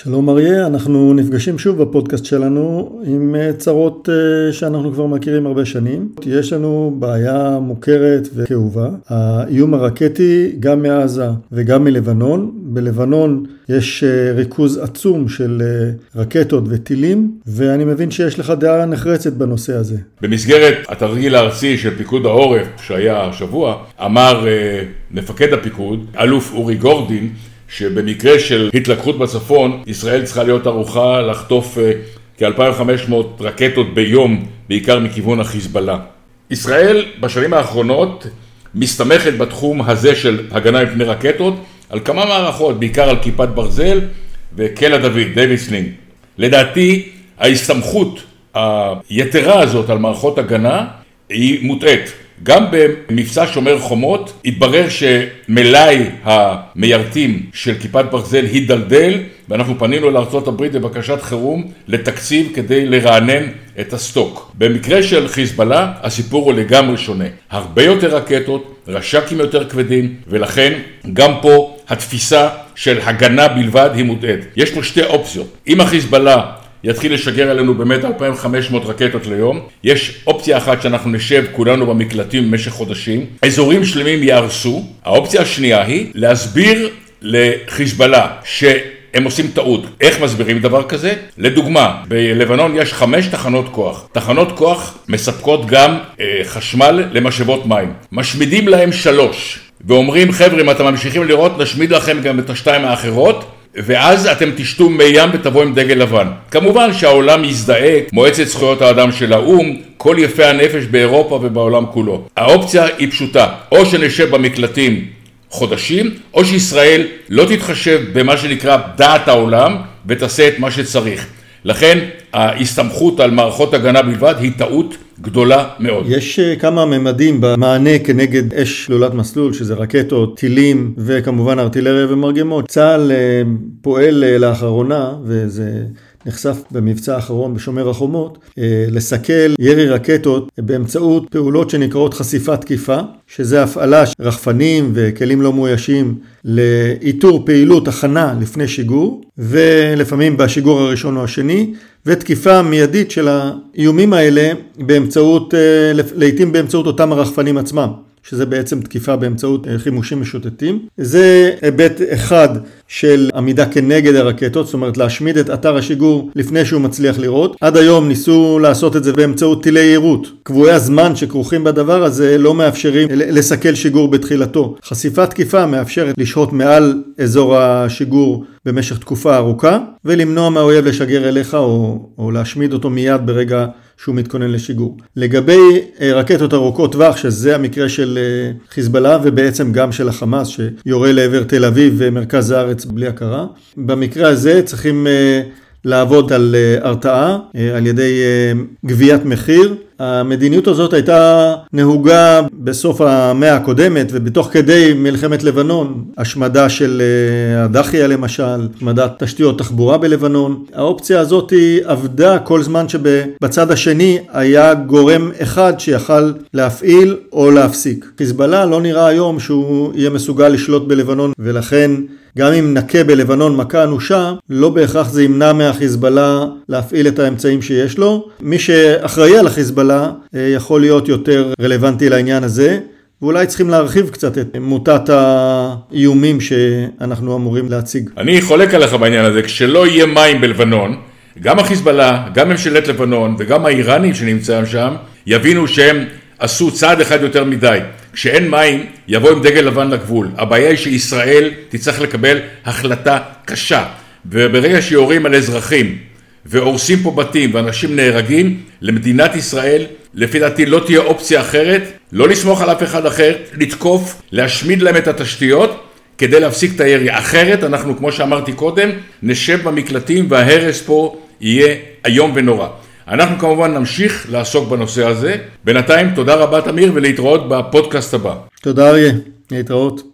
שלום אריה, אנחנו נפגשים שוב בפודקאסט שלנו עם אה, צרות אה, שאנחנו כבר מכירים הרבה שנים. יש לנו בעיה מוכרת וכאובה, האיום הרקטי גם מעזה וגם מלבנון. בלבנון יש אה, ריכוז עצום של רקטות וטילים, ואני מבין שיש לך דעה נחרצת בנושא הזה. במסגרת התרגיל הארצי של פיקוד העורף שהיה השבוע, אמר מפקד הפיקוד, אלוף אורי גורדין, שבמקרה של התלקחות בצפון, ישראל צריכה להיות ערוכה לחטוף אה, כ-2500 רקטות ביום, בעיקר מכיוון החיזבאללה. ישראל בשנים האחרונות מסתמכת בתחום הזה של הגנה מפני רקטות על כמה מערכות, בעיקר על כיפת ברזל וקלע דוד, David's Sling. לדעתי ההסתמכות היתרה הזאת על מערכות הגנה היא מוטעית. גם במבצע שומר חומות התברר שמלאי המיירטים של כיפת ברזל הידלדל ואנחנו פנינו לארה"ב בבקשת חירום לתקציב כדי לרענן את הסטוק. במקרה של חיזבאללה הסיפור הוא לגמרי שונה. הרבה יותר רקטות, רש"כים יותר כבדים ולכן גם פה התפיסה של הגנה בלבד היא מוטעית. יש פה שתי אופציות. אם החיזבאללה יתחיל לשגר עלינו באמת 2,500 רקטות ליום. יש אופציה אחת שאנחנו נשב כולנו במקלטים במשך חודשים, אזורים שלמים יהרסו. האופציה השנייה היא להסביר לחיזבאללה ש... הם עושים טעות. איך מסבירים דבר כזה? לדוגמה, בלבנון יש חמש תחנות כוח. תחנות כוח מספקות גם אה, חשמל למשאבות מים. משמידים להם שלוש, ואומרים חבר'ה אם אתם ממשיכים לראות נשמיד לכם גם את השתיים האחרות ואז אתם תשתו מי ים ותבואו עם דגל לבן. כמובן שהעולם יזדהה, מועצת זכויות האדם של האו"ם, כל יפי הנפש באירופה ובעולם כולו. האופציה היא פשוטה, או שנשב במקלטים חודשים, או שישראל לא תתחשב במה שנקרא דעת העולם ותעשה את מה שצריך. לכן ההסתמכות על מערכות הגנה בלבד היא טעות גדולה מאוד. יש אה, כמה ממדים במענה כנגד אש שלולת מסלול, שזה רקטות, טילים וכמובן ארטילריה ומרגמות. צה"ל אה, פועל אה, לאחרונה, וזה נחשף במבצע האחרון בשומר החומות, לסכל ירי רקטות באמצעות פעולות שנקראות חשיפת תקיפה, שזה הפעלה של רחפנים וכלים לא מאוישים לאיתור פעילות הכנה לפני שיגור, ולפעמים בשיגור הראשון או השני, ותקיפה מיידית של האיומים האלה באמצעות, אה, לעיתים באמצעות אותם הרחפנים עצמם. שזה בעצם תקיפה באמצעות חימושים משוטטים. זה היבט אחד של עמידה כנגד הרקטות, זאת אומרת להשמיד את אתר השיגור לפני שהוא מצליח לראות. עד היום ניסו לעשות את זה באמצעות טילי יירוט. קבועי הזמן שכרוכים בדבר הזה לא מאפשרים לסכל שיגור בתחילתו. חשיפת תקיפה מאפשרת לשהות מעל אזור השיגור במשך תקופה ארוכה ולמנוע מהאויב לשגר אליך או, או להשמיד אותו מיד ברגע שהוא מתכונן לשיגור. לגבי אה, רקטות ארוכות טווח, שזה המקרה של אה, חיזבאללה ובעצם גם של החמאס שיורה לעבר תל אביב ומרכז הארץ בלי הכרה, במקרה הזה צריכים אה, לעבוד על הרתעה על ידי גביית מחיר המדיניות הזאת הייתה נהוגה בסוף המאה הקודמת ובתוך כדי מלחמת לבנון, השמדה של אה, הדחיה למשל, השמדת תשתיות תחבורה בלבנון. האופציה הזאת עבדה כל זמן שבצד השני היה גורם אחד שיכל להפעיל או להפסיק. חיזבאללה לא נראה היום שהוא יהיה מסוגל לשלוט בלבנון ולכן גם אם נכה בלבנון מכה אנושה, לא בהכרח זה ימנע מהחיזבאללה להפעיל את האמצעים שיש לו. מי שאחראי על החיזבאללה אה, יכול להיות יותר רלוונטי לעניין הזה. ואולי צריכים להרחיב קצת את מוטת האיומים שאנחנו אמורים להציג. אני חולק עליך בעניין הזה, כשלא יהיה מים בלבנון, גם החיזבאללה, גם ממשלת לבנון וגם האיראנים שנמצאים שם, יבינו שהם עשו צעד אחד יותר מדי. כשאין מים, יבוא עם דגל לבן לגבול. הבעיה היא שישראל תצטרך לקבל החלטה קשה. וברגע שיורים על אזרחים והורסים פה בתים ואנשים נהרגים, למדינת ישראל, לפי דעתי לא תהיה אופציה אחרת, לא לסמוך על אף אחד אחר, לתקוף, להשמיד להם את התשתיות כדי להפסיק את הירי. אחרת אנחנו, כמו שאמרתי קודם, נשב במקלטים וההרס פה יהיה איום ונורא. אנחנו כמובן נמשיך לעסוק בנושא הזה. בינתיים, תודה רבה תמיר ולהתראות בפודקאסט הבא. תודה אריה, להתראות.